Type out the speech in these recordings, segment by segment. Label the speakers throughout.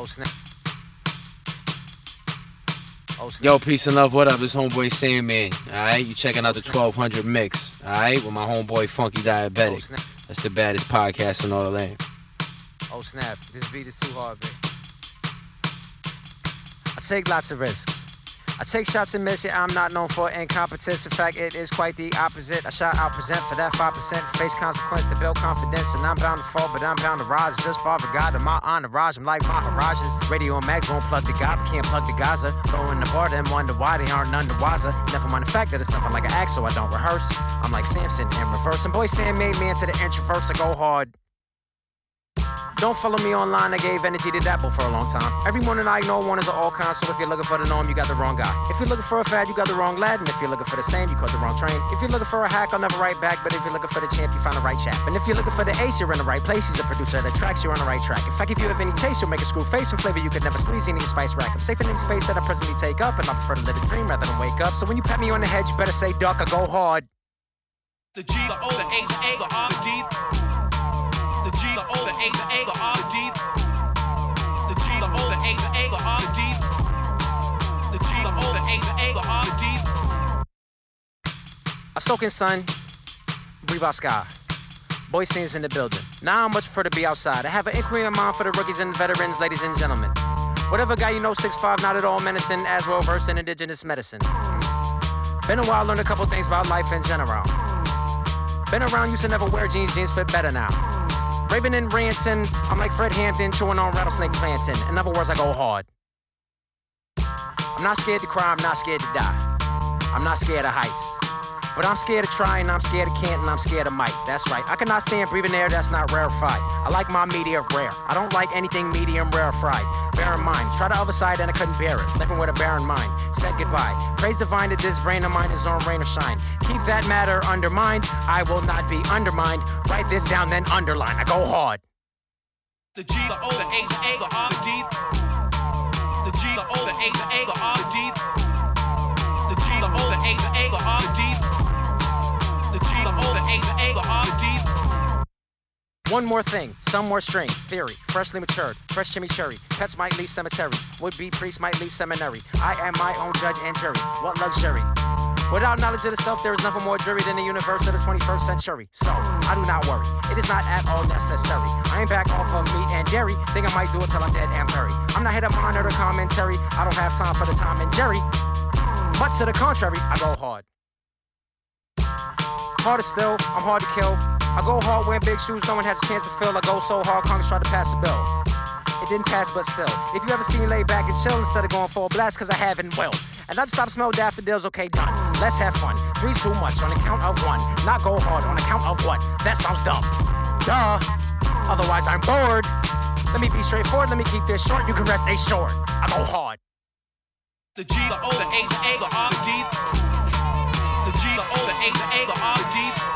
Speaker 1: Oh snap. Oh snap.
Speaker 2: Yo, peace and love. What up? It's homeboy Sandman. All right, you checking out the 1200 mix. All right, with my homeboy Funky
Speaker 1: Oh
Speaker 2: Diabetic.
Speaker 1: snap.
Speaker 2: That's the baddest podcast in all the land.
Speaker 1: Oh snap. This beat is too hard, babe. I take lots of risks. I take shots and miss, it. I'm not known for incompetence. In fact, it is quite the opposite. I shot out present for that 5%. Face consequence to build confidence. And I'm bound to fall, but I'm bound to rise. Just Father God to my entourage. I'm like Maharajas. Radio and mags won't plug the but can't plug the Gaza. Throwing the bar, then wonder why they aren't none the wiser. Never mind the fact that it's nothing like an act, so I don't rehearse. I'm like Samson in reverse. And boy, Sam made me into the introverts. I go hard. Don't follow me online, I gave energy to Dapple for a long time. Every morning I ignore one of the all kinds, so if you're looking for the norm, you got the wrong guy. If you're looking for a fad, you got the wrong lad. And if you're looking for the same, you caught the wrong train. If you're looking for a hack, I'll never write back. But if you're looking for the champ, you found the right chap. And if you're looking for the ace, you're in the right place. He's a producer that tracks, you're on the right track. In fact, if you have any taste, you'll make a screw face and flavor you could never squeeze any spice rack. I'm safe in any space that I presently take up, and I prefer to live a dream rather than wake up. So when you pat me on the head, you better say duck or go hard.
Speaker 3: The G, the O, the H, the A, the R, the the O, the A, the R, the D. The G, the O, the A, the R, the D. The G, the O, the A, the R, the
Speaker 1: sun, breathe out sky. Boy scenes in the building. Now I much prefer to be outside. I have an inquiry in mind for the rookies and veterans, ladies and gentlemen. Whatever guy you know, 6'5, not at all menacing, as well versed in indigenous medicine. Been a while, learned a couple things about life in general. Been around, used to never wear jeans, jeans fit better now. Raving and ranting, I'm like Fred Hampton, chewing on rattlesnake planting. In other words, I go hard. I'm not scared to cry, I'm not scared to die. I'm not scared of heights. But I'm scared of trying, I'm scared of can't, and I'm scared of might. That's right. I cannot stand breathing air that's not rarefied. I like my media rare. I don't like anything medium rarefied. Bear in mind, try the other side and I couldn't bear it. Living with a barren mind. Said goodbye. Praise divine that this brain of mine is on rain or shine. Keep that matter undermined. I will not be undermined. Write this down, then underline. I go hard.
Speaker 3: The G, the O, the the A, the R, the G, the O, the the the R, the G, the O, the the the R, the G, the O, the the A, the R, the D.
Speaker 1: One more thing, some more string, theory, freshly matured, fresh chimichurri. Pets might leave cemeteries, would be priests might leave seminary. I am my own judge and jury. What luxury? Without knowledge of the self, there is nothing more dreary than the universe of the 21st century. So, I do not worry. It is not at all necessary. I ain't back off of meat and dairy. Think I might do it till I'm dead and buried. I'm not here to monitor the commentary. I don't have time for the Tom and Jerry. Much to the contrary, I go hard. Harder still, I'm hard to kill. I go hard wearing big shoes, no one has a chance to fill. I go so hard, Congress try to pass a bill. It didn't pass, but still. If you ever see me lay back and chill instead of going full blast, cause I haven't will. And I stop smell daffodils, okay, done. Let's have fun. Three's too much on account of one. Not go hard on account of what? That sounds dumb. Duh. Otherwise, I'm bored. Let me be straightforward, let me keep this short. You can rest assured. I go hard.
Speaker 3: The G, the O, the the A, the R, the D. The G, the O, the the A, the R, the D.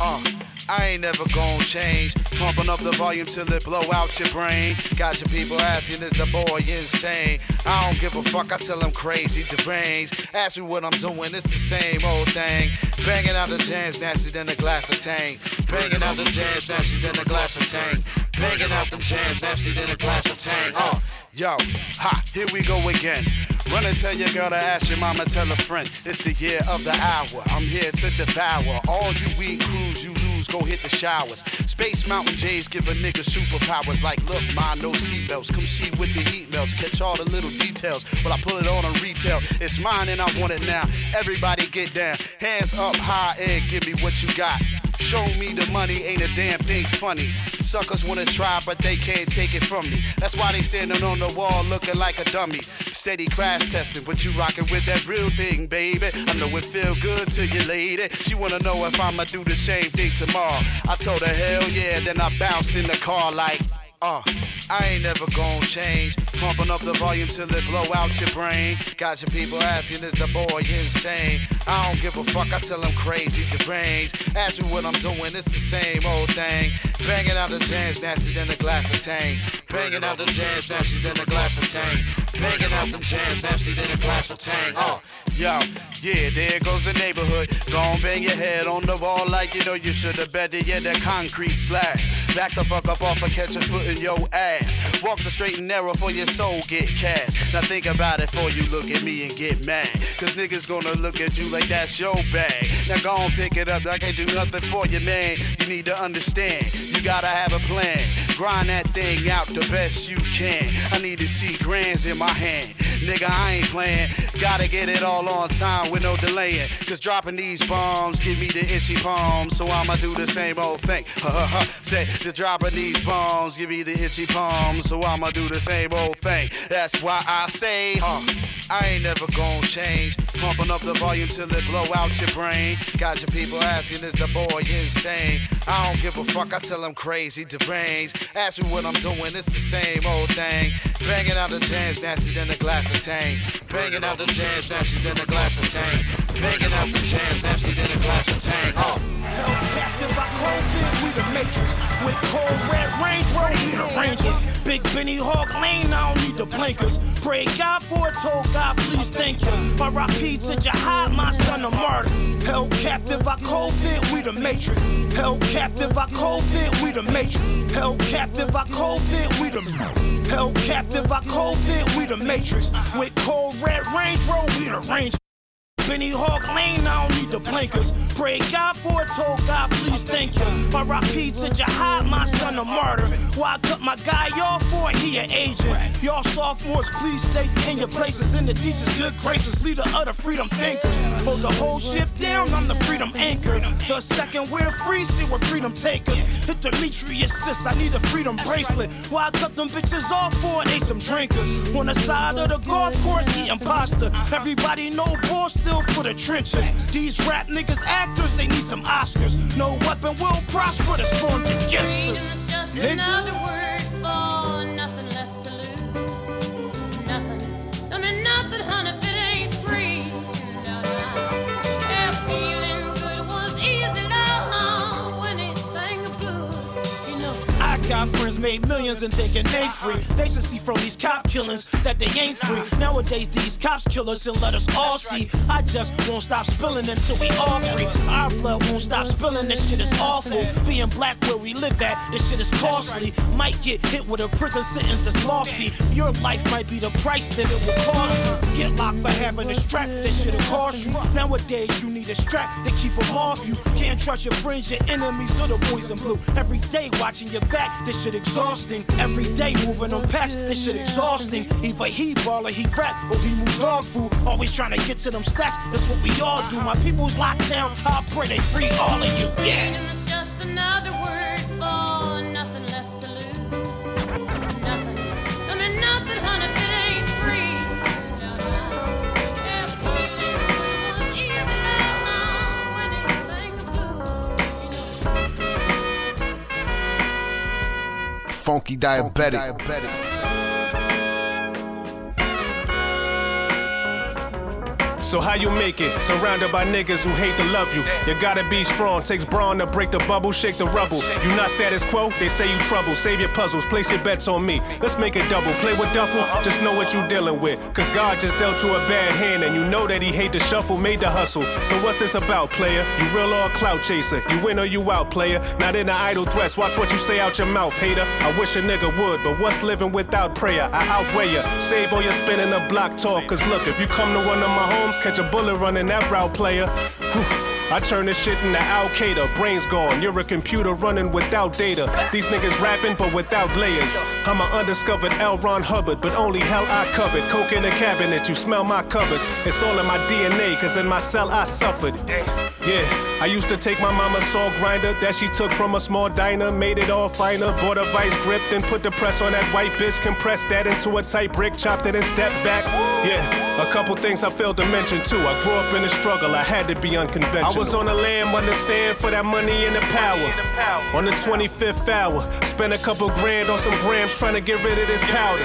Speaker 4: Uh, I ain't never gonna change. Pumping up the volume till it blow out your brain. Got your people asking, is the boy insane? I don't give a fuck, I tell them crazy deranged. Ask me what I'm doing, it's the same old thing. Banging out the jams, nasty than a glass of tank. Banging out the jams, nasty than a glass of tank. Banging out them jams, nasty than a glass of tank. Uh, yo, ha, here we go again. Run and tell your girl to ask your mama, tell a friend. It's the year of the hour. I'm here to devour. All you weak crews you lose, go hit the showers. Space Mountain Jays give a nigga superpowers. Like, look, ma, no seatbelts. Come see with the heat melts. Catch all the little details. Well, I put it on on retail. It's mine and I want it now. Everybody get down. Hands up high and give me what you got. Show me the money, ain't a damn thing funny. Suckers wanna try, but they can't take it from me. That's why they standing on the wall looking like a dummy. Steady crash testing, but you rocking with that real thing, baby. I know it feel good to you, lady. She wanna know if I'ma do the same thing tomorrow. I told her hell yeah, then I bounced in the car like. Uh, I ain't never gonna change. Pumping up the volume till it blow out your brain. Got your people asking, is the boy insane? I don't give a fuck, I tell them crazy deranged. Ask me what I'm doing, it's the same old thing. Banging out the jams, nasty than a glass of tank. Banging out the jams, nasty than a glass of tank. Banging out them jams, nasty than a glass of tang. Uh, yo, yeah, there goes the neighborhood. Gon' bang your head on the wall like you know you should have better it. Yeah, that concrete slab. Back the fuck up off a catch a foot in your ass. Walk the straight and narrow for your soul get cast. Now think about it before you look at me and get mad. Cause niggas gonna look at you like that's your bag. Now go on pick it up, I can't do nothing for you, man. You need to understand, you gotta have a plan. Grind that thing out the best you can. I need to see grands in my hand. Nigga, I ain't playing. Gotta get it all on time with no delaying. Cause dropping these bombs give me the itchy palms. So I'ma do the same old thing. Ha ha ha. Say, the dropping these bombs give me the itchy palms. So I'ma do the same old thing. That's why I say, huh. I ain't never gonna change. Pumping up the volume till it blow out your brain. Got your people asking, is the boy insane? I don't give a fuck, I tell them crazy, deranged. Ask me what I'm doing, it's the same old thing. Banging out the jams, nasty than a glass tang. Banging out the jams, nasty than a glass of tang. Banging out the jams, nasty than a glass of tang. Uh.
Speaker 5: Captive by COVID, we the matrix. With cold red range road, we the rangers. Big Benny Hawk Lane, I don't need the blinkers. Pray God for it, told God, please thank you. My R.I.P. to Jihad, my son a martyr. Held captive by COVID, we the matrix. Held captive by COVID, we the matrix. Held captive by COVID, we the Held captive by COVID, we the matrix. With cold red range road, we the rangers. Benny Hawk Lane, I don't need the blinkers. Pray God for it, told God, please thank you. My R.I.P. to Jihad, my son a martyr. Why cut my guy off for it, he an agent. Y'all sophomores, please stay in your places. In the teacher's good graces, leader of the freedom thinkers. Hold the whole ship down, I'm the freedom anchor. The second we're free, see we're freedom takers. Hit Demetrius, sis, I need a freedom bracelet. Why cut them bitches off for it, they some drinkers. On the side of the golf course, he imposter. Everybody know boss for the trenches. These rap niggas actors, they need some Oscars. No weapon will prosper that's formed against us.
Speaker 6: Freedom is just
Speaker 5: Nigga. Got friends made millions and thinking they free. They should see from these cop killings that they ain't free. Nowadays these cops kill us and let us all see. I just won't stop spilling until we all free. Our blood won't stop spilling. This shit is awful. Being black where we live at, this shit is costly. Might get hit with a prison sentence that's lofty. Your life might be the price that it will cost you. Get locked for having a strap. This shit'll cost you. Nowadays you need a strap to keep them off you. Can't trust your friends, your enemies, or the boys in blue. Every day watching your back, this shit exhausting. Every day moving on packs, this shit exhausting. Either he ball or he rap, or he move dog food. Always trying to get to them stacks, that's what we all do. My people's locked down, I pray they free all of you. Yeah.
Speaker 6: You know.
Speaker 7: Funky diabetic.
Speaker 8: So how you make it? Surrounded by niggas who hate to love you. You gotta be strong. Takes brawn to break the bubble, shake the rubble. You not status quo, they say you trouble. Save your puzzles, place your bets on me. Let's make it double. Play with duffel, just know what you dealing with. Cause God just dealt you a bad hand, and you know that he hate the shuffle, made the hustle. So what's this about, player? You real or clout chaser? You win or you out, player? Not in the idle threats. Watch what you say out your mouth, hater. I wish a nigga would, but what's living without prayer? I outweigh ya. Save all your spinning the block talk. Cause look, if you come to one of my homes, catch a bullet running that route, player. Whew. I turn this shit into Al Qaeda. Brains gone. You're a computer running without data. These niggas rapping, but without layers. I'm an undiscovered L. Ron Hubbard, but only hell I covered. Coke in the cabinet, you smell my covers. It's all in my DNA, cause in my cell I suffered. Yeah, I used to take my mama's saw grinder that she took from a small diner, made it all finer, bought a vice grip, then put the press on that white bitch, compressed that into a tight brick, chopped it and stepped back. Yeah, a couple things I failed to mention too. I grew up in a struggle, I had to be unconventional. I was on the lamb, understand for that money and the power. On the 25th hour, spent a couple grand on some grams trying to get rid of this powder.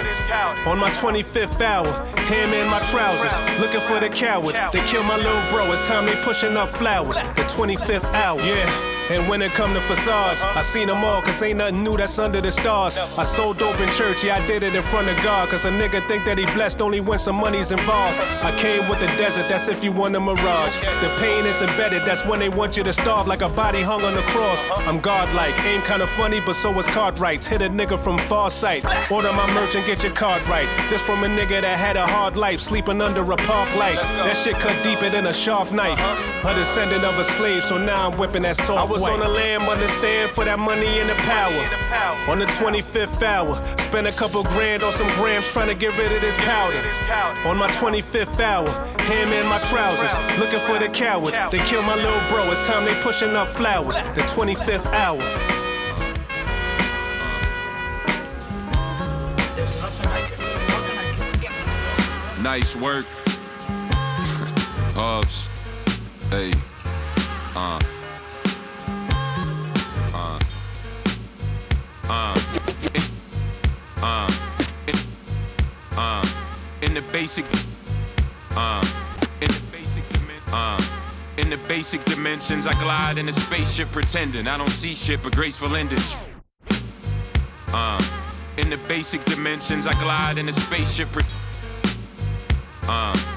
Speaker 8: On my 25th hour, hammer in my trousers, looking for the cowards. They kill my little bro, it's time they pushing up flowers. The 25th hour, yeah. And when it come to facades, I seen them all, cause ain't nothing new that's under the stars. I sold dope in church, yeah, I did it in front of God. Cause a nigga think that he blessed only when some money's involved. I came with the desert, that's if you want a mirage. The pain is embedded, that's when they want you to starve like a body hung on the cross. I'm godlike, aim kinda funny, but so is card rights. Hit a nigga from far sight. Order my merch and get your card right. This from a nigga that had a hard life, sleeping under a park light. That shit cut deeper than a sharp knife. A descendant of a slave, so now I'm whipping that soft I was on the lamb, understand for that money and the power. On the 25th hour, spent a couple grand on some grams trying to get rid of this powder. On my 25th hour, ham in my trousers, looking for the cowards. They kill my little bro, it's time they pushing up flowers. The 25th hour.
Speaker 9: Nice work. Hubs. Hey. Uh. Basic. Uh. In the basic. Uh. In the basic dimensions, I glide in a spaceship pretending I don't see shit but graceful endings. Uh. In the basic dimensions, I glide in a spaceship. Pre- uh.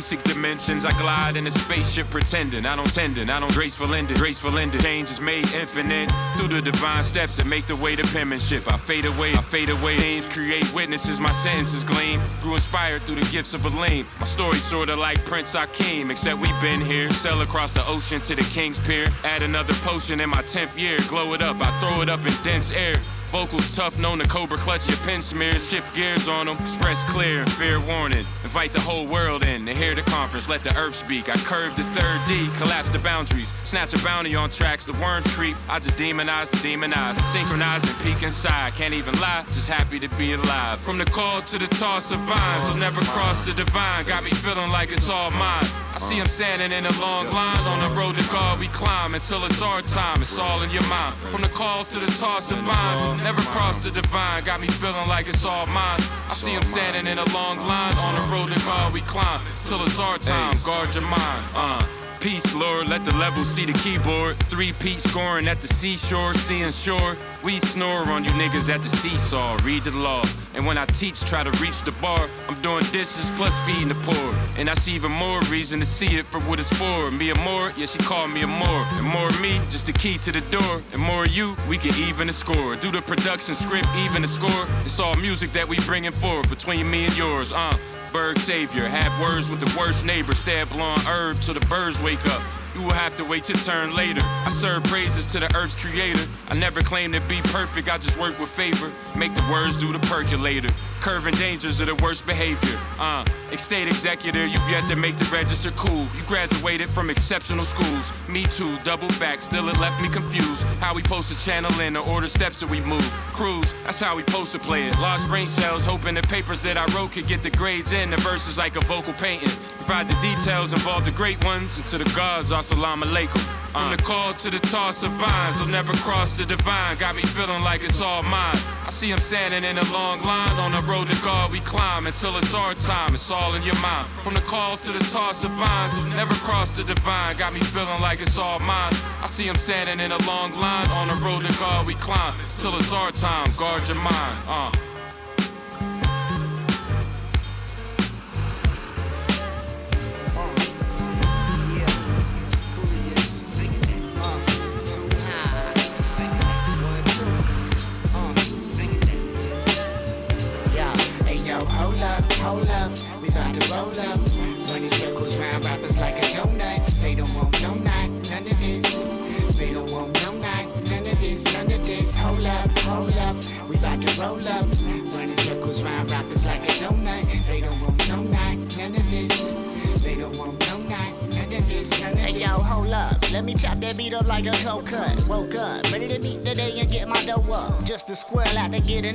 Speaker 9: Basic dimensions, I glide in a spaceship pretending I don't tendon, I don't graceful ending, graceful ending. Change is made infinite through the divine steps that make the way to penmanship. I fade away, I fade away. Names create witnesses, my sentences gleam. Grew inspired through the gifts of a lame. My story sorta like Prince Akeem, except we've been here. Sail across the ocean to the King's Pier. Add another potion in my 10th year. Glow it up, I throw it up in dense air. Vocals tough, known to Cobra clutch your pen smears. Shift gears on them, express clear and fair warning. Invite the whole world in to hear the conference, let the earth speak. I curve the third D, collapse the boundaries. Snatch a bounty on tracks, the worms creep. I just demonize the demonize. Synchronize and peek inside. Can't even lie, just happy to be alive. From the call to the toss of vines, I'll never cross the divine. Got me feeling like it's all mine. I see him standing in a long line on the road to God we climb until it's our time. It's all in your mind. From the calls to the toss of vines, never cross the divine. Got me feeling like it's all mine. I see him standing in a long line on the road to God we climb till it's our time. Guard your mind. Uh. Peace, Lord, let the level see the keyboard. Three peat scoring at the seashore, seeing shore. We snore on you niggas at the seesaw. Read the law. And when I teach, try to reach the bar. I'm doing dishes plus feeding the poor. And I see even more reason to see it for what it's for. Me and more, yeah, she called me a more. And more of me, just the key to the door. And more of you, we can even the score. Do the production script, even the score. It's all music that we bringing forward between me and yours, uh. Berg savior. have words with the worst neighbor. Stab blonde herb till the birds wake up. You will have to wait your turn later. I serve praises to the earth's creator. I never claim to be perfect, I just work with favor. Make the words do the percolator. Curving dangers of the worst behavior. Uh, state executor, you've yet to make the register cool. You graduated from exceptional schools. Me too, double back, still it left me confused. How we post to channel in the order steps that we move. Cruise, that's how we post to play it. Lost brain cells, hoping the papers that I wrote could get the grades in. The verses like a vocal painting. Provide the details, involve the great ones. And to the gods, assalamu alaikum. From the call to the toss of vines, I'll never cross the divine. Got me feeling like it's all mine. I see him standing in a long line on the road to God we climb until it's our time. It's all in your mind. From the call to the toss of vines, never cross the divine. Got me feeling like it's all mine. I see him standing in a long line on the road to God we climb till it's our time. Guard your mind. Uh.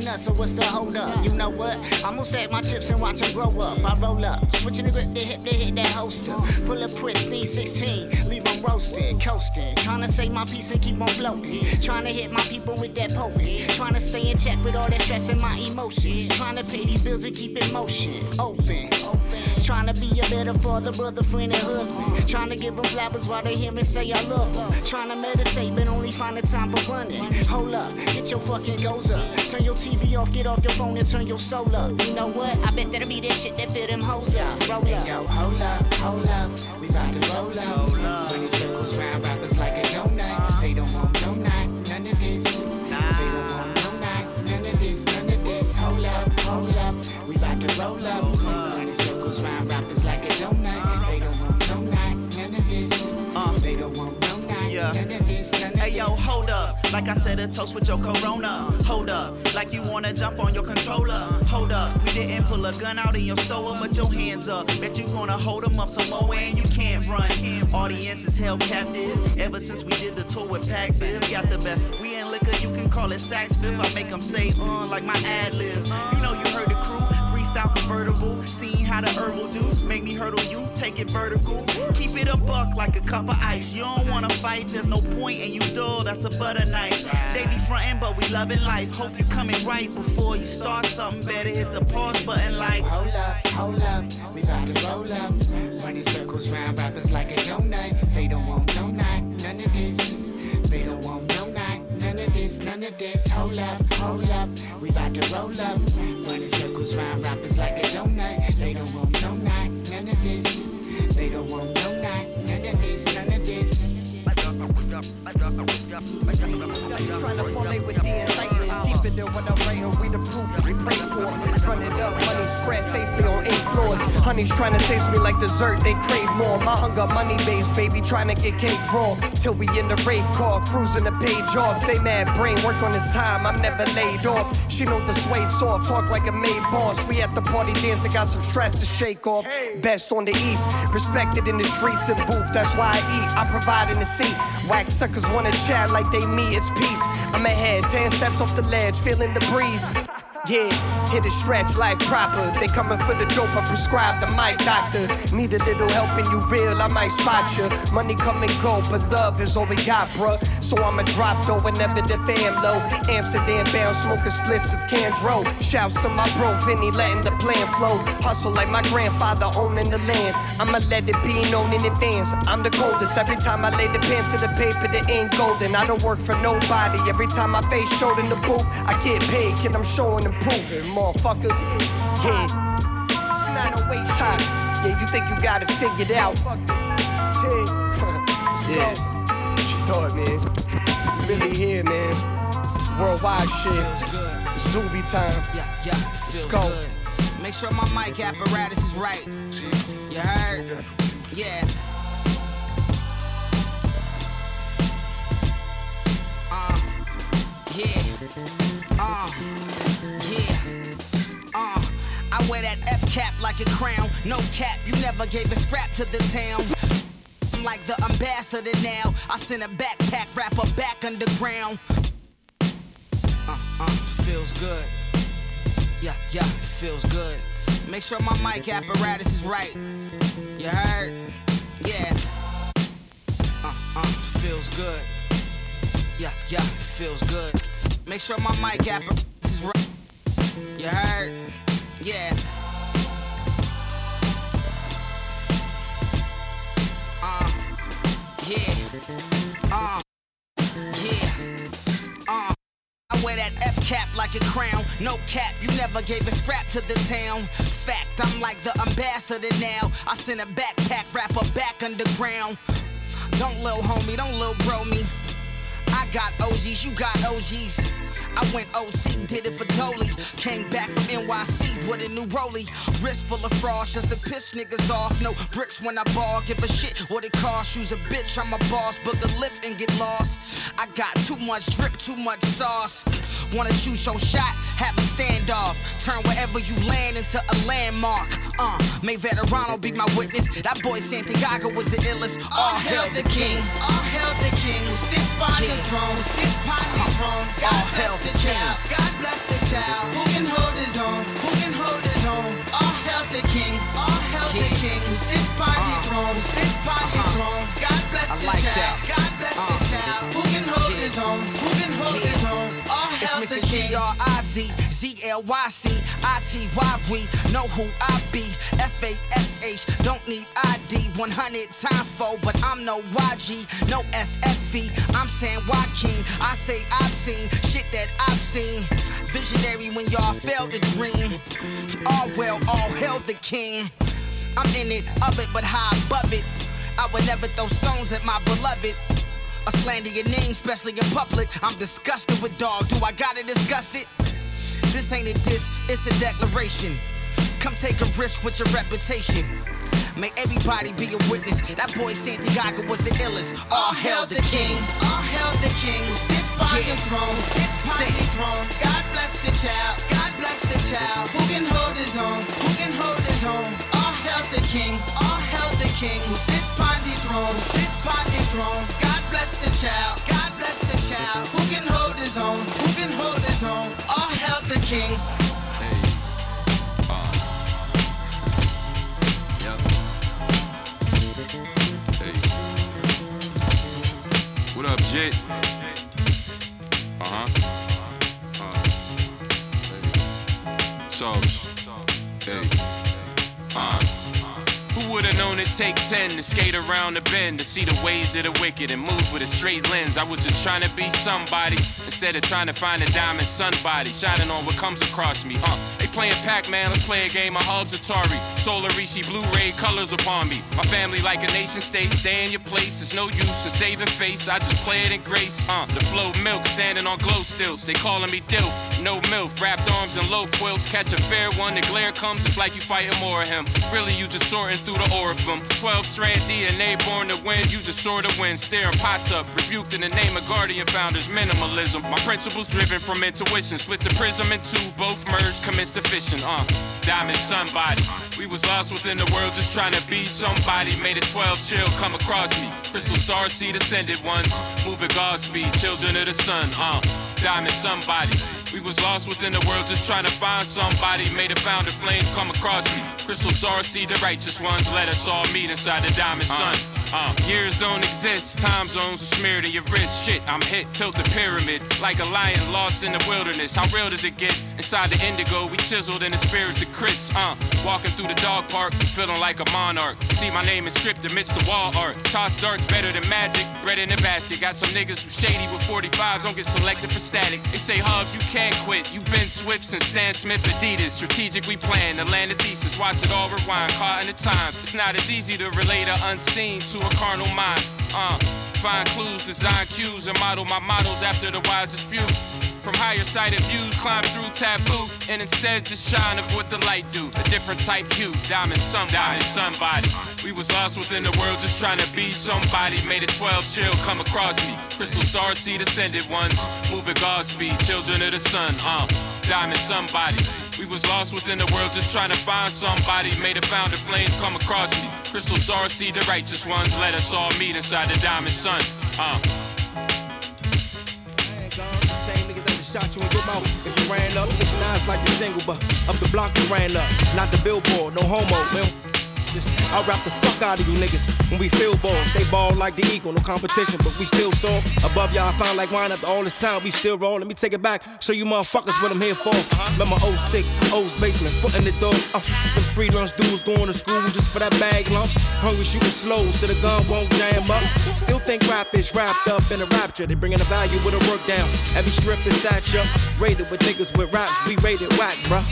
Speaker 10: So what's the hold up? You know what? I'm gonna stack my chips and watch them grow up. I roll up, switching the grip to hip to hit that holster. Pull a pristine 16, leave them roasted, coasting. Trying to save my peace and keep on floating. Trying to hit my people with that potent. Trying to stay in check with all that stress and my emotions. Trying to pay these bills and keep in motion. Open. Trying to be a better father, brother, friend, and husband. Trying to give them flowers while they hear me say I love them. Trying to meditate, but only find the time for running. Hold up, get your fucking goals up. Turn your TV off, get off your phone and turn your soul up. You know what? I bet that'll be that shit that fit them hoes up. Roll up.
Speaker 11: Yo, hold up, hold up. We about to roll up. Running circles round rappers like a donut. They don't want no night, none of this. They don't want no night, none of this, none of this. Hold up, hold up. We about to roll up. Night,
Speaker 12: Yeah. Hey yo, hold up. Like I said, a toast with your corona. Hold up. Like you wanna jump on your controller. Hold up. We didn't pull a gun out in your store, but your hands up. Bet you gonna hold them up some more and you can't run. Audience is held captive. Ever since we did the tour with Pac Viv, got the best. We in liquor, you can call it Saks Fifth. I make them say, uh, like my ad libs. You know you heard the crew. Freestyle convertible, seeing how the herbal do. Make me hurdle you, take it vertical. Keep it a buck like a cup of ice. You don't wanna fight, there's no point, and you dull, that's a butter knife. They be frontin', but we loving life. Hope you coming right before you start something better. Hit the pause button like.
Speaker 11: Hold up, hold up, we about to roll up. Running circles round rappers like a donut. They don't want no night, none of this. They don't want of this, none of this. Hold up, hold up, we about to roll up. Running circles round rappers like a donut. They don't want no night, none of this. They don't want no night, none of this, none of this.
Speaker 13: Trying to parlay with the enlightened. Deeper than what I'm writing, we the proof we pray for. Run it up, money spread safely on eight floors. Honey's trying to taste me like dessert, they crave more. My hunger, money based, baby, trying to get cake raw. Till we in the rave car, cruising the paid jobs. They mad brain, work on this time, I'm never laid off. She know the suede soft, talk like a maid boss. We at the party dancing, got some stress to shake off. Best on the east, respected in the streets and booth, that's why I eat. I provide in the seat. Whack suckers wanna chat like they me, it's peace. I'm ahead, 10 steps off the ledge, feeling the breeze. Yeah, hit a stretch life proper. They coming for the dope, I prescribe the mic doctor. Need a little help and you real, I might spot you. Money come and go, but love is all we got, bruh. So I'ma drop though whenever the fam low. Amsterdam bound, smoking spliffs of Candro. Shouts to my bro Vinny, letting the plan flow. Hustle like my grandfather owning the land. I'ma let it be known in advance. I'm the coldest. Every time I lay the pen to the paper, the ink golden. I don't work for nobody. Every time my face showed in the booth, I get paid. Kid, I'm showing and proving, motherfucker. Yeah. It's not a waste time. Yeah, you think you got it figured out. Hey. yeah. What you thought, man? Really here, man. Worldwide shit. Zuby time.
Speaker 14: Yeah, yeah,
Speaker 13: Let's go.
Speaker 14: good. Make sure my mic apparatus is right. You heard? Yeah. Uh, yeah. That F cap like a crown. No cap, you never gave a scrap to the town. I'm like the ambassador now. I send a backpack rapper back underground. Uh, uh, feels good. Yeah, yeah, it feels good. Make sure my mic apparatus is right. You heard? Yeah. Uh, uh, feels good. Yeah, yeah, it feels good. Make sure my mic apparatus is right. You heard? Yeah. Uh, yeah. Uh. I wear that F cap like a crown. No cap, you never gave a scrap to the town. Fact, I'm like the ambassador now. I send a backpack rapper back underground. Don't lil homie, don't lil bro me. I got OGs, you got OGs. I went OT, did it for Dolly. Came back from NYC with a new rollie. Wrist full of frost just to piss niggas off. No bricks when I ball, give a shit what it costs. You's a bitch, I'm a boss. Book a lift and get lost. I got too much drip, too much sauce. Wanna shoot your shot, have a standoff. Turn wherever you land into a landmark. Uh, may Veterano be my witness. That boy Santiago was the illest. All hail the king.
Speaker 11: All hail the king upon the throne, sits upon the throne. God bless the child, God bless the child. Who can hold his own? Who can hold his own? All hail the king, all hail the king who sits upon uh-huh. the throne, sits upon uh-huh. the throne. God bless the
Speaker 14: like
Speaker 11: child,
Speaker 14: that.
Speaker 11: God bless the uh-huh. child. Who can hold his own? Who can hold his own?
Speaker 14: It's Mr. G-R-I-Z, Z-L-Y-C, I-T-Y, we know who I be. F-A-S-H, don't need ID. 100 times four, but I'm no YG, no SFV. I'm San Joaquin. I say I've seen shit that I've seen. Visionary when y'all failed to dream. All well, all hail the king. I'm in it, of it, but high above it. I would never throw stones at my beloved. A slander your name, especially in public. I'm disgusted with dog. Do I gotta discuss it? This ain't a diss, it's a declaration. Come take a risk with your reputation. May everybody be a witness. That boy Santiago was the illest. All hail the king.
Speaker 11: All hail the king who sits upon the throne, sits upon the throne. God bless the child, God bless the child. Who can hold his own? Who can hold his own? All hail the king, all hail the king who sits upon the throne, sits upon the throne. God bless the child, God bless the child. Who can hold his own? Who can hold his own? All hail the king.
Speaker 9: What up, Jit? Uh huh. Uh. Subs. Hey. Uh. Who would've known it take 10 to skate around the bend to see the ways of the wicked and move with a straight lens? I was just trying to be somebody instead of trying to find a diamond sunbody shining on what comes across me. Uh, they playing Pac-Man, let's play a game of Hubs Atari. Solar Rishi Blu-ray colors upon me. My family like a nation state, stay in your place. It's no use in saving face. I just play it in grace. Uh, the flow milk standing on glow stilts. They calling me Dilf, no milk, wrapped arms and low quilts. Catch a fair one, the glare comes, it's like you fighting more of him. Really, you just sorting through the orifim. 12 strand DNA born to win, you just sort of win. Staring pots up, rebuked in the name of Guardian founders, minimalism. My principles driven from intuition. Split the prism in two, both merged, commence to fission. Uh, diamond somebody. We was lost within the world, just trying to be somebody. Made a 12 chill come across me. Crystal star seed ascended ones. Moving Godspeed, children of the sun. Uh, diamond somebody. We was lost within the world, just trying to find somebody. Made a found flames come across me. Crystal star seed the righteous ones. Let us all meet inside the diamond sun. Uh. Uh, years don't exist, time zones are smeared in your wrist. Shit, I'm hit, tilted pyramid, like a lion lost in the wilderness. How real does it get? Inside the indigo, we chiseled in the spirits of Chris. Uh, walking through the dog park, feeling like a monarch. See my name inscripted amidst the wall art. Toss darts better than magic, bread in the basket. Got some niggas who shady with 45s, don't get selected for static. They say, Hubs, you can't quit. You been Swift since Stan Smith, Adidas. Strategic, we plan to land a thesis. Watch it all rewind, caught in the times. It's not as easy to relate a unseen to a carnal mind. Uh, find clues, design cues, and model my models after the wisest few. From higher sighted views, climb through taboo, and instead just shine of what the light do. A different type hue, diamond sun, diamond somebody. We was lost within the world, just trying to be somebody. Made a 12 chill come across me. Crystal star seed ascended ones, moving Godspeed, children of the sun. Uh, diamond somebody. We was lost within the world, just trying to find somebody. Made a found of flames come across me. Crystal star see the righteous ones. Let us all meet inside the diamond sun. Uh.
Speaker 5: Shot you in your mouth. If you ran up, six nines like the single, but up the block you ran up. Not the billboard, no homo, man. Just, I rap the fuck out of you niggas when we field balls. They ball like the equal, no competition, but we still soar. Above y'all, I found like wine after all this time. We still roll. Let me take it back, show you motherfuckers what I'm here for. Remember 06, O's basement, foot in the door. Uh, them free lunch dudes going to school just for that bag lunch. Hungry shooting slow, so the gun won't jam up. Still think rap is wrapped up in a rapture. They bringing the value with a work down. Every strip is satchel. Rated with niggas with raps, we rated whack, bruh.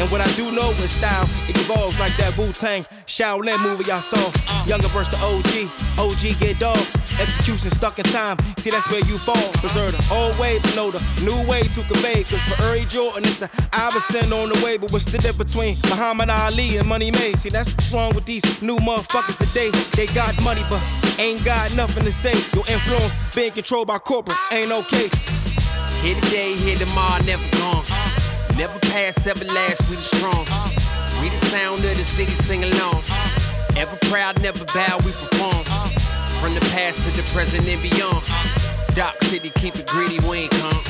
Speaker 5: And what I do know is style, it evolves like that Wu Tang Shaolin movie I saw. Younger versus the OG, OG get dogs. Execution stuck in time, see that's where you fall. Preserve the old way, but know the new way to convey. Cause for Uri Jordan, it's a Iverson on the way. But what's the difference between Muhammad Ali and Money Made? See, that's what's wrong with these new motherfuckers today. They got money, but ain't got nothing to say. Your influence being controlled by corporate ain't okay.
Speaker 2: Here today, here tomorrow, never gone. Never past, ever last, we the strong. We the sound of the city, sing along. Ever proud, never bow, we perform. From the past to the present and beyond. Doc City, keep it greedy, we ain't come.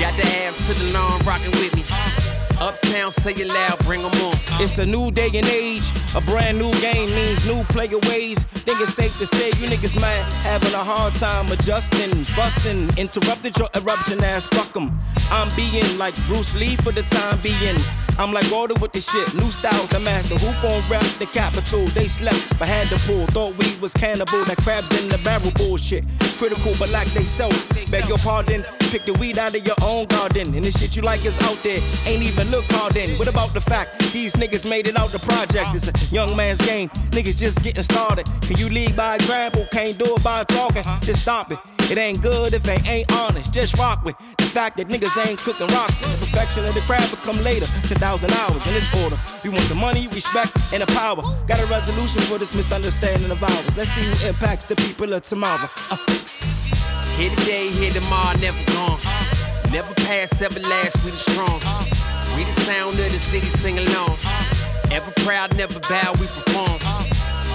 Speaker 2: Got the abs to the lawn, rockin' with me. Uptown, say it loud, bring 'em on.
Speaker 5: It's a new day and age. A brand new game means new player ways. Think it's safe to say you niggas might having a hard time adjusting, fussing. Interrupted your eruption ass, fuck 'em. I'm being like Bruce Lee for the time being. I'm like order with the shit. New styles, the master. Who gon' rap the capital? They slept, but had to pull. Thought we was cannibal. That crabs in the barrel bullshit. Critical, but like they self. Beg your pardon. Pick the weed out of your own garden. And the shit you like is out there. Ain't even look hard in. What about the fact these niggas made it out the projects? It's a young man's game. Niggas just getting started. Can you lead by example? Can't do it by talking. Just stop it. It ain't good if they ain't honest. Just rock with the fact that niggas ain't cooking rocks. The perfection of the craft will come later. 10,000 hours in this order. We want the money, respect, and the power. Got a resolution for this misunderstanding of ours. Let's see who impacts the people of tomorrow. Uh.
Speaker 2: Here today, here tomorrow, never gone. Never past, ever last, we the strong. We the sound of the city, sing along. Ever proud, never bow, we perform.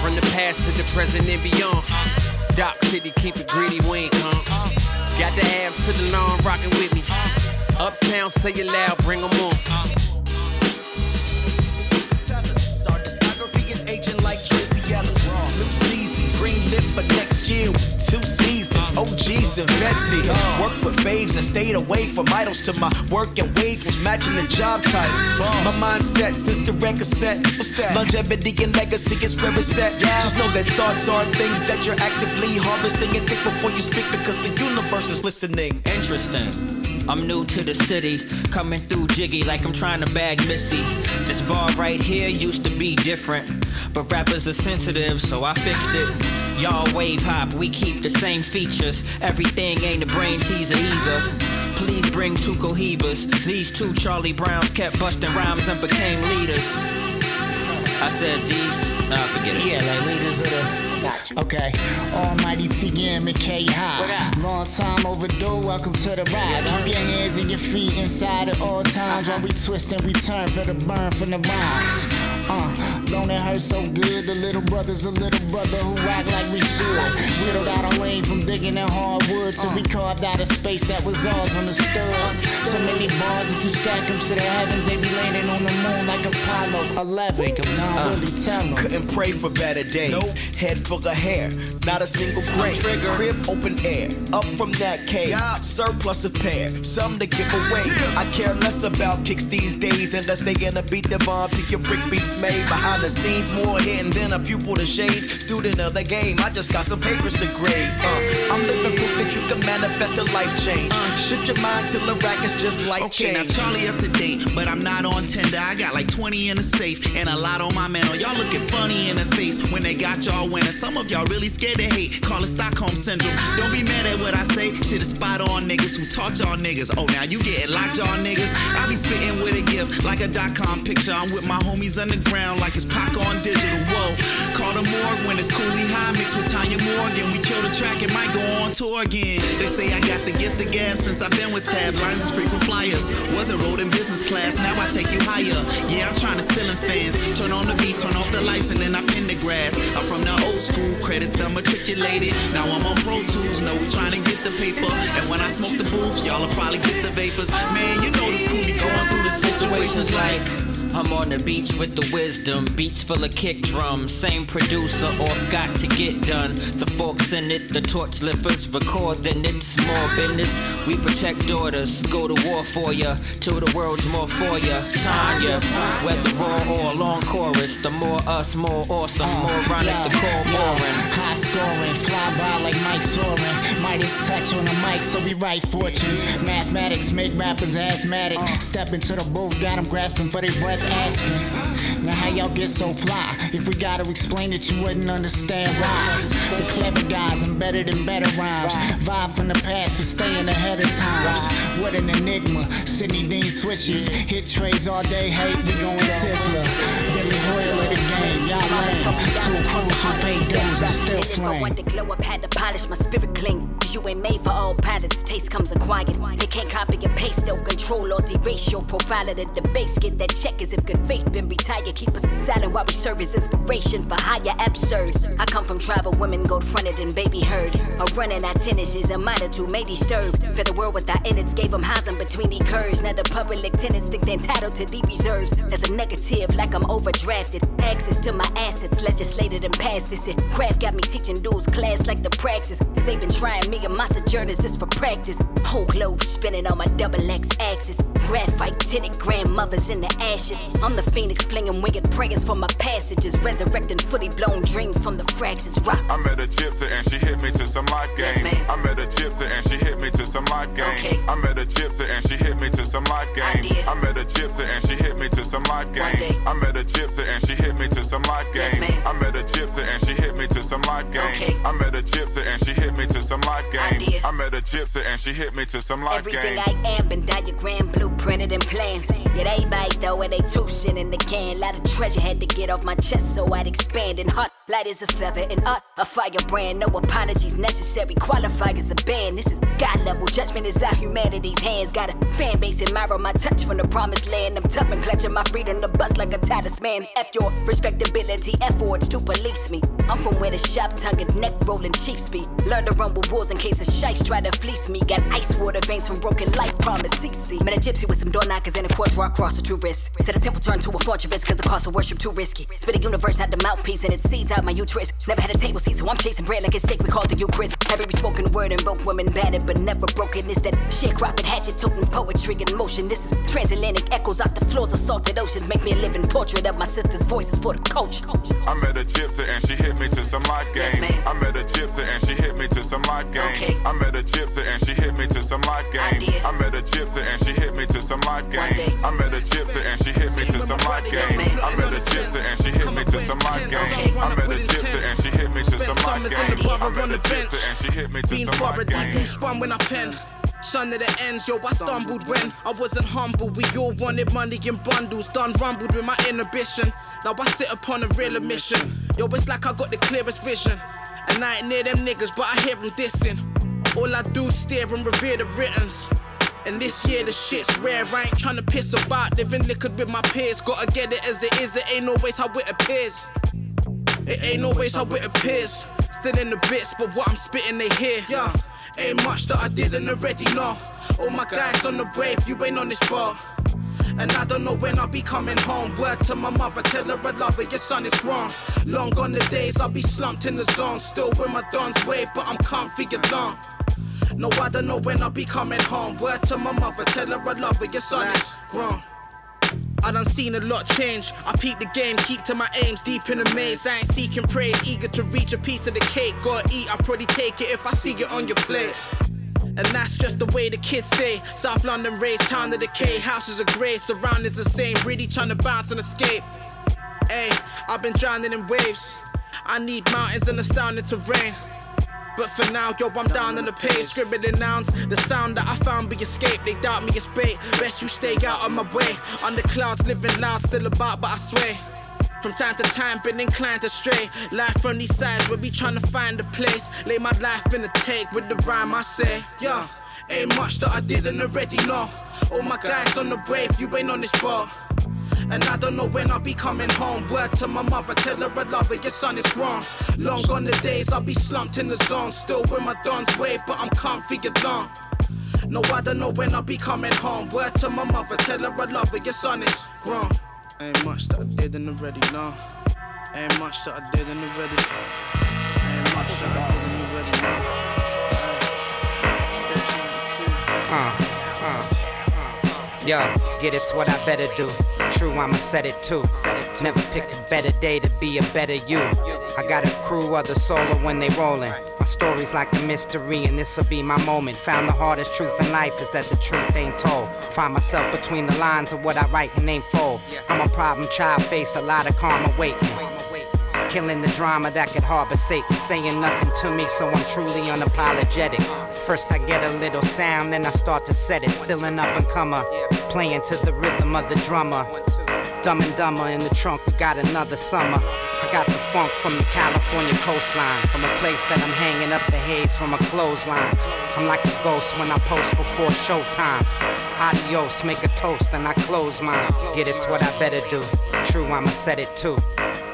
Speaker 2: From the past to the present and beyond. Dock City, keep it gritty, we ain't come. Got the abs to the lawn, rockin' with me. Uptown, say it loud, bring 'em on.
Speaker 15: Our discography is aging like Tracee Ellis. New season, green lit for next year. Two OGs and Betsy. Worked with faves and stayed away from idols till my work and wage was matching the job title. My mindset since the record set. What's that? Longevity and legacy is where it's at. Just know that thoughts are things that you're actively harvesting and think before you speak because the universe is listening.
Speaker 16: Interesting. I'm new to the city, coming through jiggy like I'm trying to bag Missy. This bar right here used to be different, but rappers are sensitive, so I fixed it. Y'all wave hop, we keep the same features. Everything ain't a brain teaser either. Please bring two cohibas. These two Charlie Browns kept busting rhymes and became leaders. I said these, nah, forget it.
Speaker 10: Yeah, like leaders of the. Okay. Almighty TM and K High. Long time overdue, welcome to the ride. Keep your hands and your feet inside at all times while we twist and we turn for the burn from the rhymes. Uh, don't it hurt so good? The little brother's a little brother who act like we should. Whittled out a lane from digging in hardwood till we carved out a space that was ours on the stud. So many bars, if you stack them to the heavens, they be landing on the moon like Apollo 11. Come down, uh, really tell 'em.
Speaker 15: Couldn't pray for better days. Head full of hair, not a single gray. Crib open air, up from that cave. Surplus of pair, some to give away. I care less about kicks these days unless they gonna beat the bomb. Pick your brick beats made behind the scenes, more hidden than a pupil to shades. Student of the game, I just got some papers to grade. Uh, I'm living proof that you can manifest a life change. Shift your mind till the rack is just life
Speaker 12: Okay, now. Charlie up to date, but I'm not on Tinder. I got like 20 in the safe and a lot on my mantle. Y'all looking funny in the face when they got y'all winning. Some of y'all really scared to hate. Call it Stockholm syndrome. Don't be mad at what I say. Shit is spot on niggas who taught y'all niggas. Oh, now you getting locked y'all niggas. I be spitting with a gift like a dot com picture. I'm with my homies underground like it's Pac on digital. Whoa, call the morgue when it's Cooley High mixed with Tanya Morgan. We kill the track and might go on tour again. They say I got the gift of gab since I've been with Tab. Lines is frequent flyers. Wasn't rode in business class, now I take you higher. Yeah, I'm trying to steal fans. Turn on the beat, turn off the lights, and then I'm in the grass. I'm from the old school, credits done matriculated. Now I'm on Pro Tools, know we trying to get the paper. And when I smoke the booth, y'all will probably get the vapors. Man, you know the crew be going through the situations like.
Speaker 16: I'm on the beach with the wisdom, beats full of kick drums. Same producer, off got to get done. The forks in it, the torch lifters, recording it, small business. We protect daughters, go to war for ya, till the world's more for ya. Tanya, whether raw or long chorus, the more us, more awesome, uh, more ronic, the core boring.
Speaker 10: High scoring, fly fly by like Mike Soren. Midas touch on the mic, so we write fortunes. Mathematics make rappers asthmatic. Uh. Step into the booth, got them grasping for their breath, asking. Now how y'all get so fly? If we gotta explain it, you wouldn't understand why. The clever guys, I'm better than better rhymes. Vibe from the past, but staying ahead of times. What an enigma. Sidney Deane switches. Hit trays all day, hate, we going Sizzler. Billy Hoyle of the game, y'all lame. Two crews who pay dues and still flame.
Speaker 17: one to glow up, had to polish my spirit clean. Cause you ain't made for all patterns, taste comes acquired. They can't copy and paste, they'll control or erase your profile of the debase. Get that check if good faith been retired. Keep us silent while we serve as inspiration for higher absurd. I come from tribal women, gold fronted and baby herd. A running at tennis is a minor to may disturb. For the world without innards gave them housing between the curves. Now the public tenants think they're entitled to the reserves. As a negative, like I'm overdrafted. Access to my assets, legislated and passed this. It craft got me teaching dudes class like the praxis. Cause they've been trying me and my sojourners this for practice. Whole globe spinning on my double X axis. Graphite tinted grandmothers in the ashes. I'm the phoenix flinging winged prayers for my passages. Resurrecting fully blown dreams from the fractures. Rock.
Speaker 18: I met a gypsy and she hit me to some life game. Yes, I met a gypsy and she hit me to some life game. Okay. I met a gypsy and she hit me to some life game. I, did. I met a gypsy and she hit me to some life game. One day. I met a gypsy and she hit me to some life game. Yes, I met a gypsy and she hit me to some life game. Okay. I met a gypsy and she hit me to some life game. I did. I met a gypsy and she hit me to some life
Speaker 17: Everything
Speaker 18: game.
Speaker 17: I am been diagram, blueprinted, and planned. Yet everybody throw it, they two shit in the can. Lot of treasure had to get off my chest so I'd expand. And hot light as a feather, and art a firebrand. No apologies necessary, qualified as a band. This is God level judgment is out humanity's hands. Got a fan base admire my touch from the promised land. I'm tough and clutching my freedom to bust like a Titus man. F your respectability, efforts to police me. I'm from where the sharp tongued neck rolling chiefs speak. Learn to with wolves in case a shites try to fleece me. Got ice water veins from broken life promise CC. Met a gypsy with some door knockers and a quartz rock cross a true risk. Said the temple turned to a fortress cause the cost of worship too risky. Spit a universe out the mouthpiece and it seeds out my uterus. Never had a table seat, so I'm chasing bread like it's sacred called the Eucharist. Every spoken word invoke women battered but never broken. Is that sharecropping hatchet toting poetry in motion? This is transatlantic echoes off the floors of salted oceans. Make me a living portrait of my sister's voices for the coach.
Speaker 18: I met a gypsy and she hit me to some life game. Yes, I met a gypsy and she hit me to some life game. Okay. I met a gypsy and she hit me to some life game. I met a gypsy and she hit me to some life game. I met a gypsy and she hit me to some life game. I met a gypsy and she hit me to some life game. I met a gypsy and she hit me to some life game.
Speaker 19: the bar
Speaker 18: I met
Speaker 19: the
Speaker 18: a
Speaker 19: bench.
Speaker 18: gypsy and she hit me to some life game.
Speaker 19: spun when I pen. Son of the ends, yo, I stumbled when I wasn't humble. We all wanted money in bundles, done rumbled with my inhibition. Now I sit upon a real admission. Yo, it's like I got the clearest vision. And I ain't near them niggas, but I hear them dissing. All I do is stare and revere the writtens. And this year the shit's rare. I ain't tryna piss about living liquid with my peers. Gotta get it as it is, it ain't always how it appears. It ain't always how it appears. Still in the bits, but what I'm spitting they hear. Yeah, ain't much that I didn't already know. All my guys on the wave, you ain't on this bar. And I don't know when I'll be coming home. Word to my mother, tell her I love her, your son is grown. Long gone the days, I'll be slumped in the zone. Still with my dons wave, but I'm comfy alone. No, I don't know when I'll be coming home. Word to my mother, tell her I love her, your son is grown. I done seen a lot change. I peep the game, keep to my aims, deep in the maze. I ain't seeking praise, eager to reach a piece of the cake. Gotta eat, I'll probably take it if I see it on your plate. And that's just the way the kids stay. South London raised, town of decay. Houses are grey, surroundings the same. Really trying to bounce and escape. Hey, I've been drowning in waves. I need mountains and astounding terrain. But for now, yo, I'm down on the page, scribbling nouns. The sound that I found be escape. They doubt me, it's bait. Best you stay out of my way. On the clouds, living loud, still about, but I swear. From time to time, been inclined to stray. Life from these sides, we'll be trying to find a place. Lay my life in the take with the rhyme I say. Yeah, ain't much that I didn't already know. All my guys on the wave, you ain't on this bar. And I don't know when I'll be coming home. Word to my mother, tell her I love her, your son is grown. Long gone the days, I'll be slumped in the zone. Still with my dons wave, but I'm comfy alone. No, I don't know when I'll be coming home. Word to my mother, tell her I love her, your son is grown. Ain't much that I didn't already know. Ain't much that I didn't already know. Ain't much that I didn't already know.
Speaker 20: Uh, uh, uh. Yo, get it's what I better do. True, I'ma set it too. Never picked a better day to be a better you. I got a crew of the solo when they rollin'. My story's like a mystery, and this'll be my moment. Found the hardest truth in life is that the truth ain't told. Find myself between the lines of what I write and ain't fold. I'm a problem child, face a lot of karma waiting. Killing the drama that could harbor Satan. Saying nothing to me, so I'm truly unapologetic. First, I get a little sound, then I start to set it. Still an up and comer, playing to the rhythm of the drummer. Dumb and dumber in the trunk, we got another summer. I got the funk from the California coastline, from a place that I'm hanging up the haze from a clothesline. I'm like a ghost when I post before showtime. Adios, make a toast, and I close mine. Get it's what I better do. True, I'ma set it too.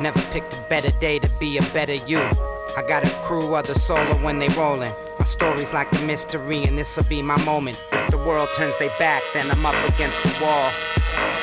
Speaker 20: Never picked a better day to be a better you. I got a crew of the solo when they rollin'. My story's like a mystery, and this'll be my moment. If the world turns their back, then I'm up against the wall.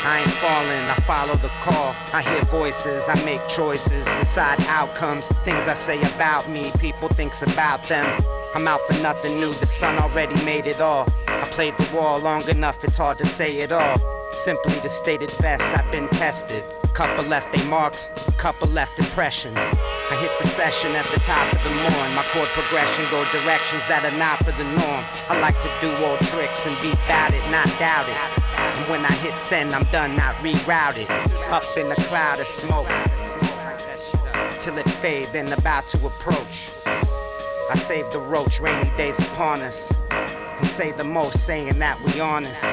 Speaker 20: I ain't falling, I follow the call. I hear voices, I make choices, decide outcomes. Things I say about me, people thinks about them. I'm out for nothing new, the sun already made it all. I played the wall long enough, it's hard to say it all. Simply to state it best, I've been tested. Couple left they marks, couple left impressions. I hit the session at the top of the morn. My chord progression go directions that are not for the norm. I like to do old tricks and be about it, not doubt it. And when I hit send, I'm done, not rerouted. Up in a cloud of smoke. Till it fade, then about to approach. I save the roach, rainy days upon us. And say the most, saying that we honest.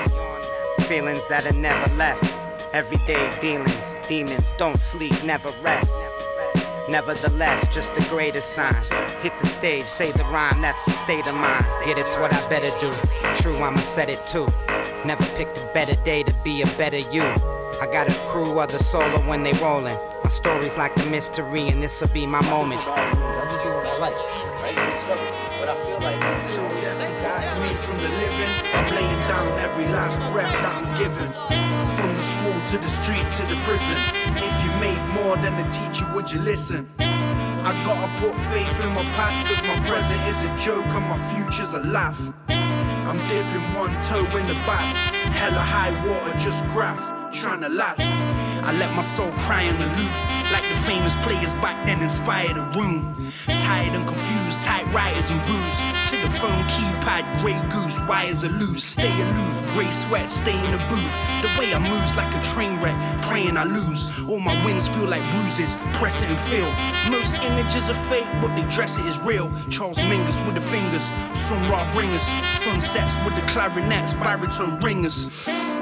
Speaker 20: Feelings that are never left. Everyday dealings, demons don't sleep, never rest. Nevertheless, just the greatest sign. Hit the stage, say the rhyme, that's the state of mind. Get it's what I better do. True, I'ma set it too. Never picked a better day to be a better you. I got a crew of the solo when they rollin'. My story's like a mystery, and this'll be my moment.
Speaker 19: That's me from the living. Laying down every last breath that I'm giving. From the school to the street to the prison. If you made more than the teacher, would you listen? I gotta put faith in my past, cause my present is a joke and my future's a laugh. I'm dipping one toe in the bath. Hella high water, just graph, trying to last. I let my soul cry in the loop. Like the famous players back then inspired a room. Tired and confused, tight riders and booze. To the phone keypad, grey goose, wires are loose. Stay aloof, grey sweat, stay in the booth. The way I move's like a train wreck, praying I lose. All my wins feel like bruises, press it and feel. Most images are fake, but they dress it as real. Charles Mingus with the fingers, sun rock bringers. Sunsets with the clarinets, baritone ringers.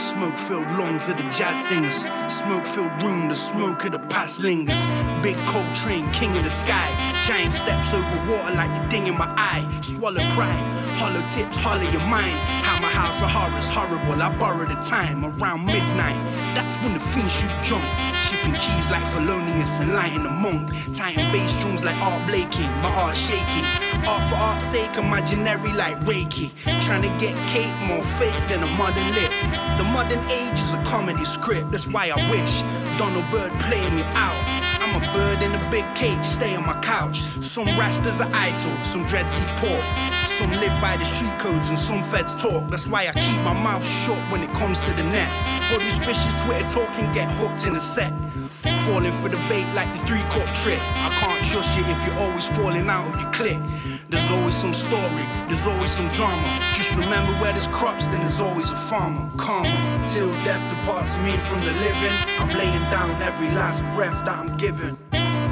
Speaker 19: Smoke filled lungs of the jazz singers. Smoke filled room, the smoke of the past lingers. Big Coltrane, king of the sky. Giant steps over water like the ding in my eye. Swallow pride, hollow tips, hollow your mind. How my house of horrors horrible. I borrow the time around midnight. That's when the fiends shoot jump. Chipping keys like Felonious and lighting the monk. Tighten bass strings like Art Blakey. My art shaky. Art for art's sake, imaginary like Reiki. Trying to get cake more fake than a modern lip. The modern age is a comedy script. That's why I wish Donald Byrd played me out. I'm a bird in a big cage, stay on my couch. Some rastas are idle, some dreads eat pork. Some live by the street codes and some feds talk. That's why I keep my mouth shut when it comes to the net. All these fishes Twitter talking get hooked in a set. Falling for the bait like the three cup trick. I can't trust you if you're always falling out of your clique. There's always some story, there's always some drama. Just remember where there's crops, then there's always a farmer. Karma, till death departs me from the living. I'm laying down every last breath that I'm giving.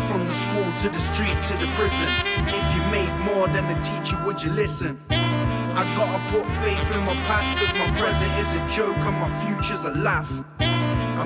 Speaker 19: From the school to the street to the prison. If you made more than the teacher, would you listen? I gotta put faith in my past, cause my present is a joke and my future's a laugh.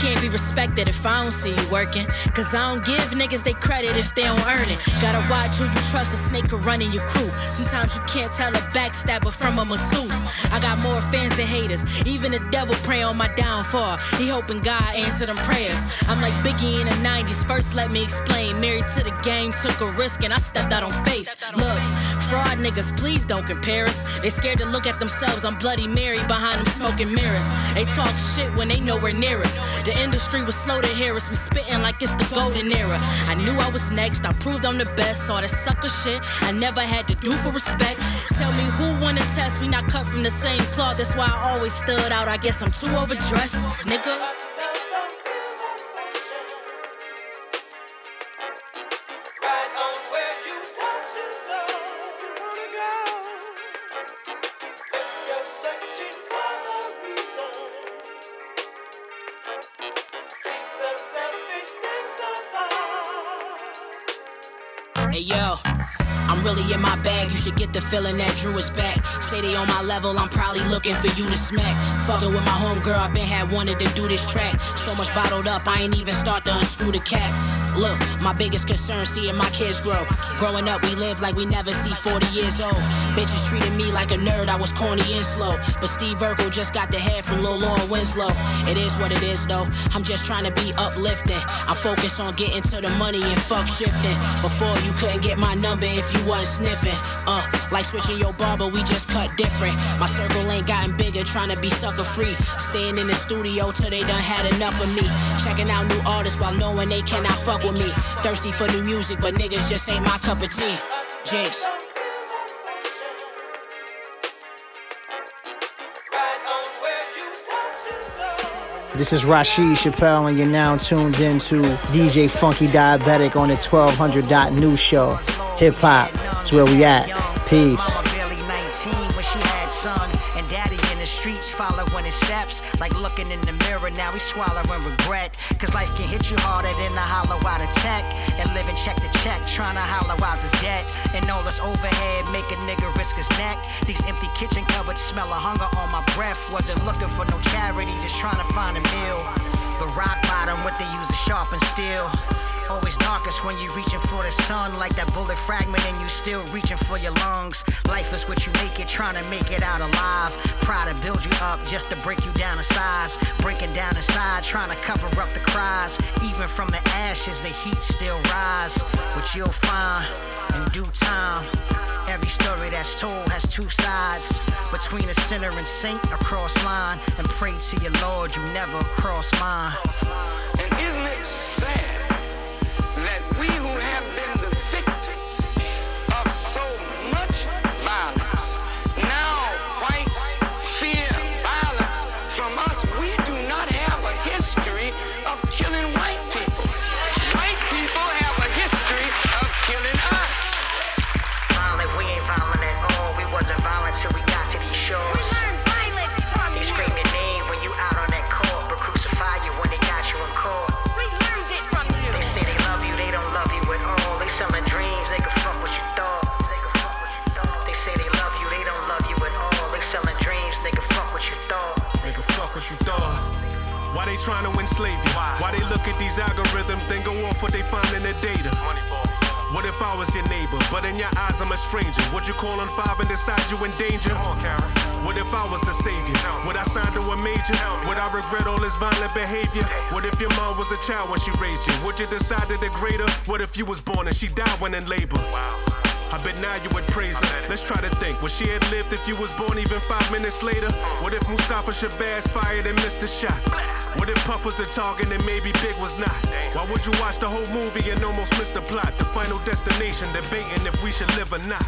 Speaker 21: can't be respected if I don't see you working. Cause I don't give niggas they credit if they don't earn it. Gotta watch who you trust, a snake could run in your crew. Sometimes you can't tell a backstabber from a masseuse. I got more fans than haters. Even the devil pray on my downfall. He hoping God answer them prayers. I'm like Biggie in the 90s. First, let me explain. Married to the game, took a risk, and I stepped out on faith. Look, fraud niggas, please don't compare us. They scared to look at themselves. I'm Bloody Mary behind them smoking mirrors. They talk shit when they nowhere near us. The industry was slow to hear us. We spitting like it's the golden era. I knew I was next. I proved I'm the best. All that sucker shit I never had to do for respect. Tell me who won the test? We not cut from the same cloth. That's why I always stood out. I guess I'm too overdressed, nigga.
Speaker 22: Feeling that Drew is back. Say they on my level, I'm probably looking for you to smack. Fucking with my homegirl, I been had wanted to do this track. So much bottled up, I ain't even start to unscrew the cap. Look, my biggest concern, seeing my kids grow. Growing up, we lived like we never see 40 years old. Bitches treated me like a nerd, I was corny and slow. But Steve Urkel just got the head from Lil Laura Winslow. It is what it is though. I'm just trying to be uplifting. I focus on getting to the money and fuck shifting. Before you couldn't get my number if you wasn't sniffing. Uh, like switching your barber, we just cut different. My circle ain't gotten bigger, trying to be sucker free. Staying in the studio till they done had enough of me. Checking out new artists while knowing they cannot fuck with me. Thirsty for new music, but niggas just ain't my cup of tea. Jinx.
Speaker 23: This is Rashid Chappelle, and you're now tuned in to DJ Funky Diabetic on the 1200 Dot News Show. Hip hop is where we at. Peace.
Speaker 24: Son and daddy in the streets following his steps like looking in the mirror. Now he's swallowing regret cause life can hit you harder than a hollow out of tech. And living check to check trying to hollow out this debt. And all this overhead make a nigga risk his neck. These empty kitchen cupboards smell of hunger on my breath. Wasn't looking for no charity just trying to find a meal. But rock bottom what they use is sharpened steel Always darkest when you're reaching for the sun, like that bullet fragment, and you still reaching for your lungs. Life is what you make it, trying to make it out alive. Pride to build you up just to break you down to size. Breaking down inside, trying to cover up the cries. Even from the ashes, the heat still rise. What you'll find in due time. Every story that's told has two sides. Between a sinner and saint, a cross line. And pray to your Lord, you never cross mine.
Speaker 25: And isn't it sad we
Speaker 24: fuck what you thought.
Speaker 8: Why they trying to enslave you? Why they look at these algorithms, then go off what they find in the data? What if I was your neighbor, but in your eyes I'm a stranger? Would you call on five and decide you in danger? What if I was the savior? Would I sign to a major? Would I regret all this violent behavior? What if your mom was a child when she raised you? Would you decide to degrade her? What if you was born and she died when in labor? I bet now you would praise her. Let's try to think. Would she have lived if you was born even five minutes later? What if Mustafa Shabazz fired and missed a shot? What if Puff was the target and maybe Big was not? Why would you watch the whole movie and almost miss the plot? The final destination, debating if we should live or not.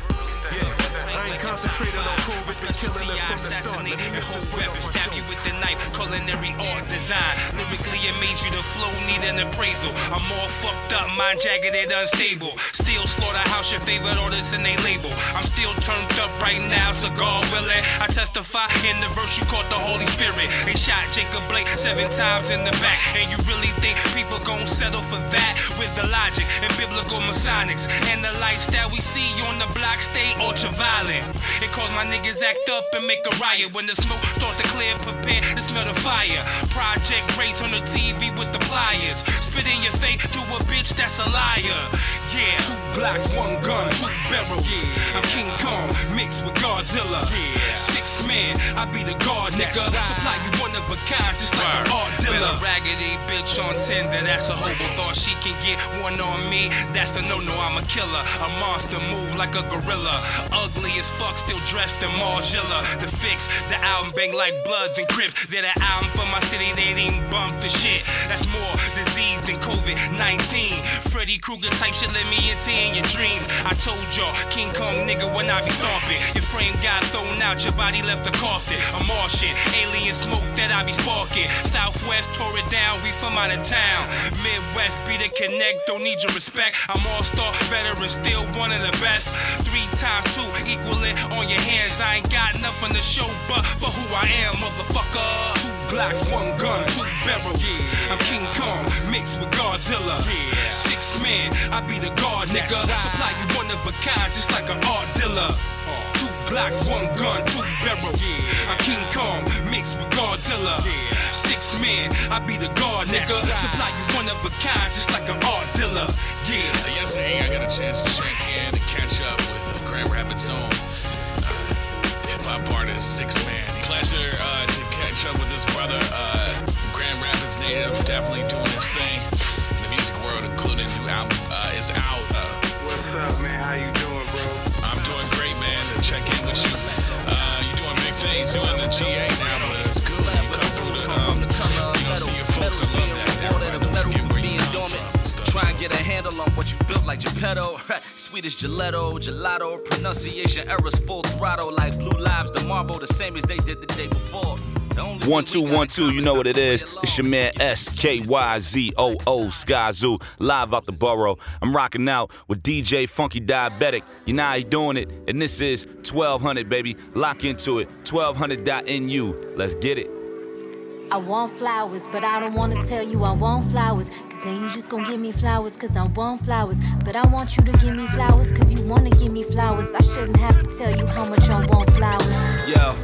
Speaker 8: Yeah, I ain't concentrated on COVID, been chilling it from the start. Miss
Speaker 5: whole
Speaker 8: this
Speaker 5: weapon, stab you with the knife, culinary art design. Lyrically, it made you the flow need an appraisal. I'm all fucked up, mind jagged and unstable. Still slaughterhouse your favorite artists and they label. I'm still turned up right now, cigar willing. I testify in the verse you caught the Holy Spirit. They shot Jacob Blake seven times in the back. And you really think people gon' settle for that? With the logic and biblical masonics and the lights that we see on the block stay ultra violent. It cause my niggas act up and make a riot when the smoke start to clear. Prepare to smell the fire. Project rates on the TV with the pliers. Spit in your face to a bitch that's a liar. Yeah, two Glocks, one gun, two barrels. I'm King Kong mixed with Godzilla. Six man, I be the guard nigga. Supply you one of a kind, just like an art dealer. Raggedy bitch on Tinder, that's a hobo. Thought she can get one on me, that's a no no. I'm a killer, a monster, move like a gorilla. Ugly as fuck, still dressed in Margiela. The fix, the album bang like Bloods and Crips. They're the album for my city, they didn't bump the shit. That's more disease than COVID 19. Freddy Krueger type shit let me into in your dreams. I told y'all, King Kong nigga when I be stomping. Your frame got thrown out, your body left a coffin. A Martian, alien smoke that I be sparking. Southwest tore it down, we from out of town. Midwest be the connect, don't need your respect. I'm all star veteran, still one of the best. Three times two equaling on your hands. I ain't got nothing to show but for who I am, motherfucker. Two Glocks, one gun, two barrels. I'm King Kong mixed with Godzilla. Six man, I be the guard, nigga. Supply you one of a kind, just like an art dealer. Two Glocks, one gun, two barrels. I'm King Kong mixed with Godzilla. Six man, I be the guard, nigga. Supply you one of a kind, just like an art dealer. Yeah.
Speaker 26: Yesterday, I got a chance to check in and catch up with Grand Rapids own uh, hip hop artist Six Man. Pleasure uh, to catch up with this brother, uh, Grand Rapids native, definitely doing his thing the music world, including new album uh, is out. Uh,
Speaker 27: What's up, man? How you doing, bro?
Speaker 26: I'm doing great, man. To check in with you. Uh, you doing big things. You in the GA now, but it's good. You come through the, um, you know, see your folks. I love that. Everybody don't forget
Speaker 28: Try and get a handle on what you built like Geppetto. Swedish gelato, gelato, pronunciation errors full throttle like blue lives, the marble, the same as they did the day before.
Speaker 9: One two one two, you know what it is. It's your man S K Y Z O O Skyzoo live out the borough. I'm rocking out with DJ Funky Diabetic. You know how he doing it, and this is 1200 baby. Lock into it. 1200.nu. Let's get it.
Speaker 29: I want flowers, but I don't wanna tell you I want flowers. Cause then you just gonna give me flowers, cause I want flowers. But I want you to give me flowers, cause you wanna give me flowers. I shouldn't have to tell you how much I want flowers.
Speaker 28: Yo,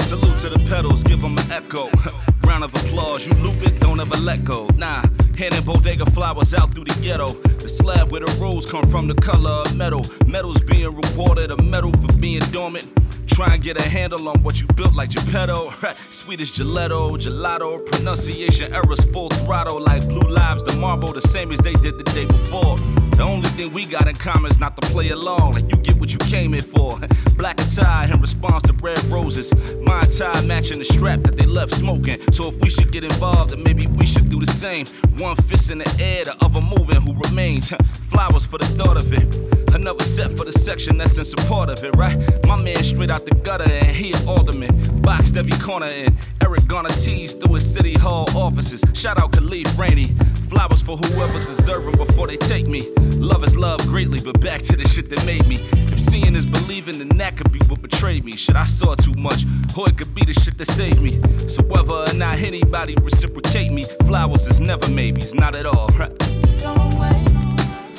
Speaker 28: salute to the pedals, give them an echo. Round of applause, you loop it, don't ever let go. Nah, handing bodega flowers out through the ghetto. The slab where the rose come from, the color of metal. Metal's being rewarded, a medal for being dormant. Try and get a handle on what you built like Geppetto. Swedish gelato, gelato, pronunciation errors full throttle like blue lives, the marble, the same as they did the day before. The only thing we got in common is not to play along, like you get what you came in for. Black attire in response to red roses. My attire matching the strap that they left smoking. So if we should get involved, then maybe we should do the same. One fist in the air, the other moving, who remains? Flowers for the thought of it. Another set for the section that's in support of it, right? My man straight out the gutter and he an alderman. Boxed every corner in. Eric gonna tease through his city hall offices. Shout out Khalif Rainey. Flowers for whoever deserve 'em before they take me. Love is love greatly, but back to the shit that made me. If seeing is believing, then that could be what betrayed me. Shit, I saw too much, or it could be the shit that saved me. So whether or not anybody reciprocate me, flowers is never maybes, not at all. Right?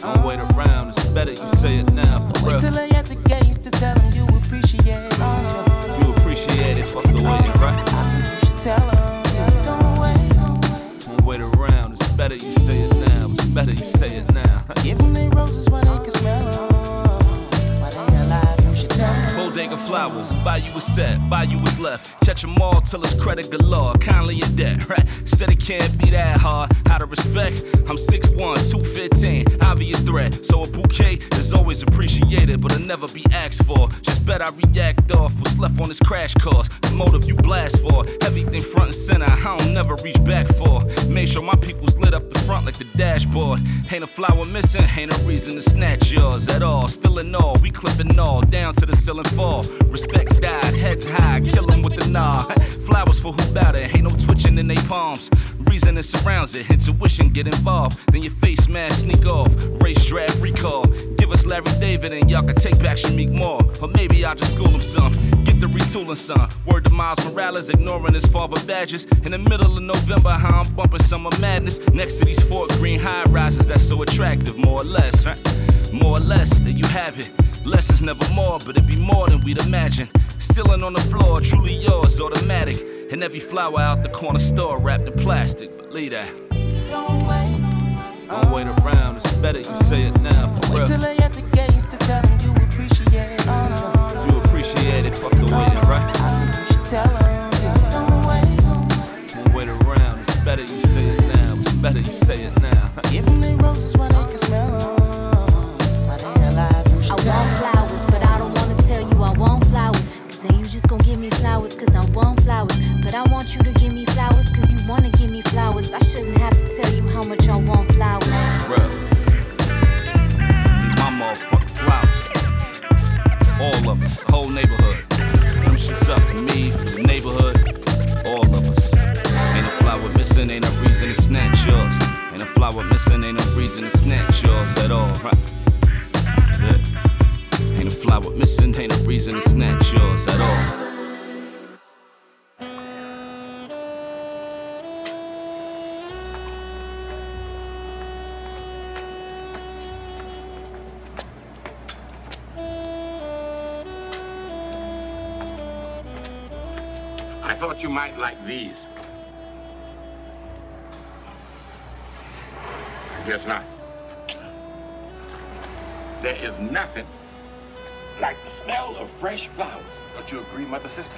Speaker 28: Don't wait around, it's better you say it now for real.
Speaker 30: Wait till they at the gates to tell them you appreciate it.
Speaker 9: You appreciate it, fuck the waiting, right?
Speaker 30: You should tell them. Don't wait, don't wait.
Speaker 9: Don't wait around, it's better you say it now. It's better you say it now.
Speaker 30: Give them their roses while they can smell them. Them.
Speaker 9: Flowers, buy you a set, buy you what's left. Catch 'em all till it's credit galore, kindly in debt, right? Said it can't be that hard. How to respect? I'm 6'1, 215, obvious threat. So a bouquet is always appreciated, but it'll never be asked for. Just bet I react off what's left on this crash course. The motive you blast for, everything front and center, I don't never reach back for. Make sure my people's lit up the front like the dashboard. Ain't a flower missing, ain't a reason to snatch yours at all. Still in all, we clipping all down to the ceiling fall. Respect died, heads high, kill with the nod. Flowers for who bout it, ain't no twitching in they palms. Reason it surrounds it, intuition get involved. Then your face mask sneak off, race draft recall. Give us Larry David and y'all can take back Shameik Moore. Or maybe I'll just school him some, get the retooling some. Word to Miles Morales, ignoring his father badges. In the middle of November, how I'm bumping summer madness. Next to these four green high rises that's so attractive, more or less? More or less, there you have it. Less is never more, but it'd be more than we'd imagine. Stealing on the floor, truly yours, automatic. And every flower out the corner store wrapped in plastic, but leave that.
Speaker 30: Don't wait.
Speaker 9: Don't wait around, it's better you say it now for
Speaker 30: Wait
Speaker 9: real.
Speaker 30: till they at the gates to tell them you appreciate it.
Speaker 9: You appreciate it, fuck the waiting, right?
Speaker 30: You should tell them. Don't wait, don't wait.
Speaker 9: Don't wait around, it's better you say it now. It's better you say it now.
Speaker 5: want
Speaker 29: flowers, but I don't wanna tell you I want flowers. Cause then you just gonna
Speaker 30: give me flowers, cause I want flowers. But I want you to give me flowers, cause you wanna give me flowers.
Speaker 29: I
Speaker 30: shouldn't have to tell you how much I
Speaker 29: want
Speaker 30: flowers. Real.
Speaker 29: Need my motherfucking flowers. All of us,
Speaker 9: whole neighborhood. Them shit's up for me, the neighborhood, all of us. Ain't a flower missing, ain't a reason to snatch yours. Ain't a flower missing, ain't no reason to snatch yours at all, right? Yours at all.
Speaker 31: I thought you might like these. I guess not. There is nothing like the smell of fresh flowers. Don't you agree, mother sister?